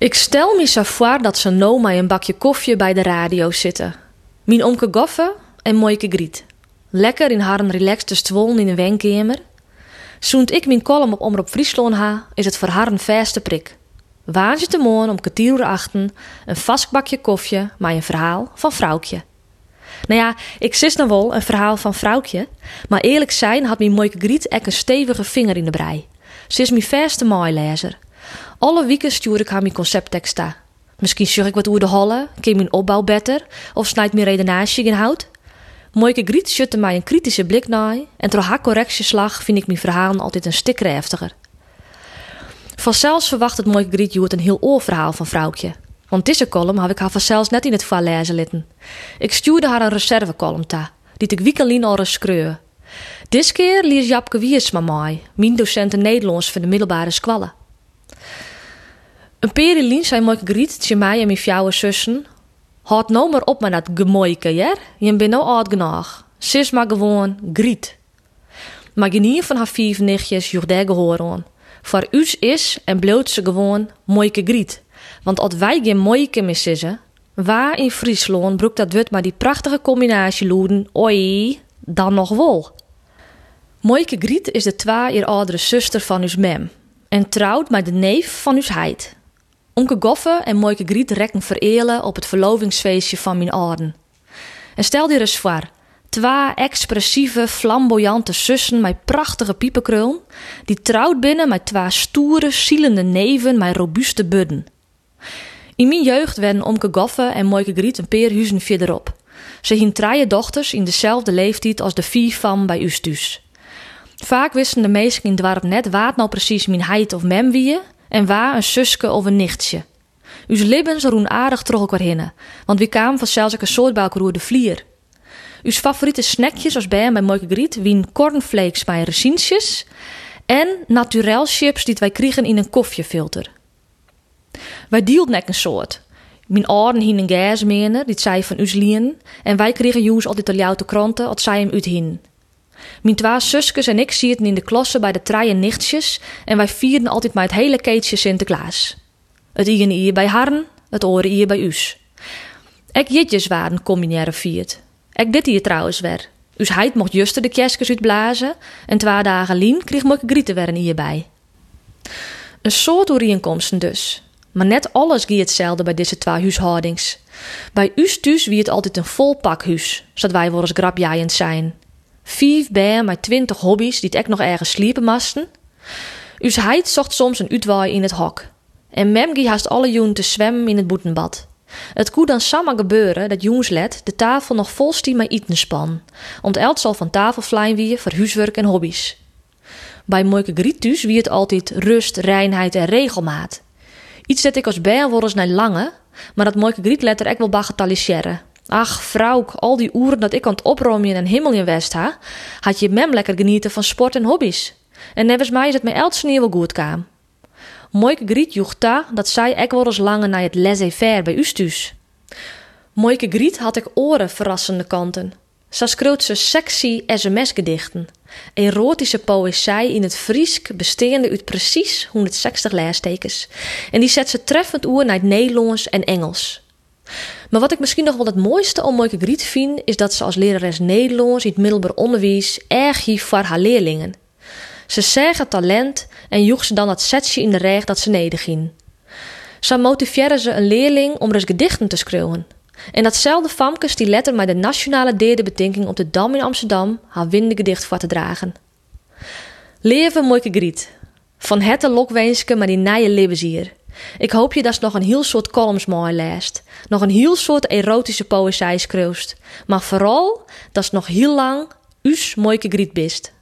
Ik stel me zo voor dat ze nou met een bakje koffie bij de radio zitten. Mijn omke Goffe en Moike Griet. Lekker in haar relaxte stoel in een wenkamer. Zoent ik mijn column op Omroep Friesland ha, is het voor haar een vaste prik. Waantje te morgen om kwartier achten, een vast bakje koffie, maar een verhaal van vrouwtje. Nou ja, ik sis nog wel een verhaal van vrouwtje, maar eerlijk zijn had mijn Moike Griet ek een stevige vinger in de brei. Ze is mijn vaste maailezer. Alle weken stuur ik haar mijn conceptteksten. Misschien zeg ik wat over de holle, ken mijn opbouw beter, of snijdt mijn redenatie in hout. Moike Griet schutte mij een kritische blik naar en door haar correctieslag vind ik mijn verhalen altijd een stuk heftiger. Vanzelfs verwacht het Moike Griet het een heel oorverhaal van vrouwtje. Want deze column had ik haar vanzelfs net in het val lezen litten. Ik stuurde haar een reservecolumn ta, die ik weekenlien al schreur. Dit keer lees Japke Wiersma mij, mijn docent Nederlands van de middelbare squallen. Een perilien zei Moike Griet tegen mij en mijn fjouwe zussen. Houd nou maar op met dat gemoike, ja? Je bent nou oud genoeg. Sis maar gewoon Griet. Maar geen van haar vier nichtjes joeg daar gehoor. Voor us is en bloot ze gewoon Moike Griet. Want als wij geen Moike meer waar in Friesland broekt dat wut maar die prachtige combinatie loeden, oi, dan nog wel. Moike Griet is de twee jaar oudere zuster van us mem en trouwt met de neef van us heid. Onke Goffe en Moike Griet rekken vereelen op het verlovingsfeestje van mijn orden. En stel je eens voor, twee expressieve, flamboyante zussen met prachtige piepenkrul, die trouwd binnen met twee stoere, zielende neven met robuuste budden. In mijn jeugd werden Omke Goffe en Moike Griet een paar huizen verderop. Ze hien drie dochters in dezelfde leeftijd als de vier van bij us thuis. Vaak wisten de meesten in het dorp net waar nou precies mijn heid of mem wie en waar een zuske of een nichtje. Us libbens roen aardig terug elkaar want wie kwamen vanzelfs een soort bij de vlier. Us favoriete snackjes als bij bij Moike Griet wien cornflakes bij racientjes en naturel chips die wij kregen in een koffiefilter. Wij deelden nek een soort. Mijn oren hien een gasmener, die zei van us lien, en wij kregen juist altijd de jouw kranten als zij hem uit hin. Mijn twee zusjes en ik zitten in de klasse bij de treien nichtjes en wij vierden altijd maar het hele keetje Sinterklaas. Het ene hier bij Harren, het oren hier bij us. Ek jitjes waren combinaire viert. Ek dit hier trouwens weer. Us heid mocht juster de kerstjes uitblazen en twee dagen lien kreeg mocht grieten weer hierbij. Een soort overeenkomsten dus. Maar net alles ging hetzelfde bij deze twee huishoudings. Bij us thuis wie het altijd een vol pakhuis, zodat wij wel eens grapjaaiend zijn. Vijf bijen met twintig hobby's die echt nog ergens sliepen masten. Us heid zocht soms een uitwaai in het hok. En mem ging haast alle joen te zwemmen in het boetenbad. Het kon dan samen gebeuren dat jongenslet de tafel nog vol met eten span. Om het zal van tafel vlijen wie voor huiswerk en hobby's. Bij Moike Griet thuis wie het altijd rust, reinheid en regelmaat. Iets dat ik als bijen eens naar lange, maar dat Moike Griet letter ik wel bagatelliseren. Ach, vrouw, al die uren dat ik aan het opruimen en hemel in West ha, had je mem lekker genieten van sport en hobby's. En nevens mij is het me elke niet wel goed kwam. Moike Griet joeg ta dat zij ek wel eens langer naar het laissez-faire bij us thuis. Griet had ik oren verrassende kanten. Ze schreeuwt ze sexy sms-gedichten. Erotische poëzij in het Friesk besteende uit precies 160 leestekens. En die zet ze treffend oer naar het Nederlands en Engels. Maar wat ik misschien nog wel het mooiste om Moike Griet vind, is dat ze als lerares Nederlands in het middelbaar onderwijs erg hief voor haar leerlingen. Ze zeggen talent en joeg ze dan dat setje in de reg dat ze nederging. Zo motiveerde ze een leerling om eens gedichten te schreeuwen. En datzelfde famkes die letter met de nationale derde betinking op de Dam in Amsterdam haar winde gedicht voor te dragen. Leven Moike Griet. Van hette lokwenske maar die nije levenshier. Ik hoop je dat nog een heel soort columns mooi leest. Nog een heel soort erotische poëzij schreeuwst. Maar vooral dat nog heel lang us Moike Griet bist.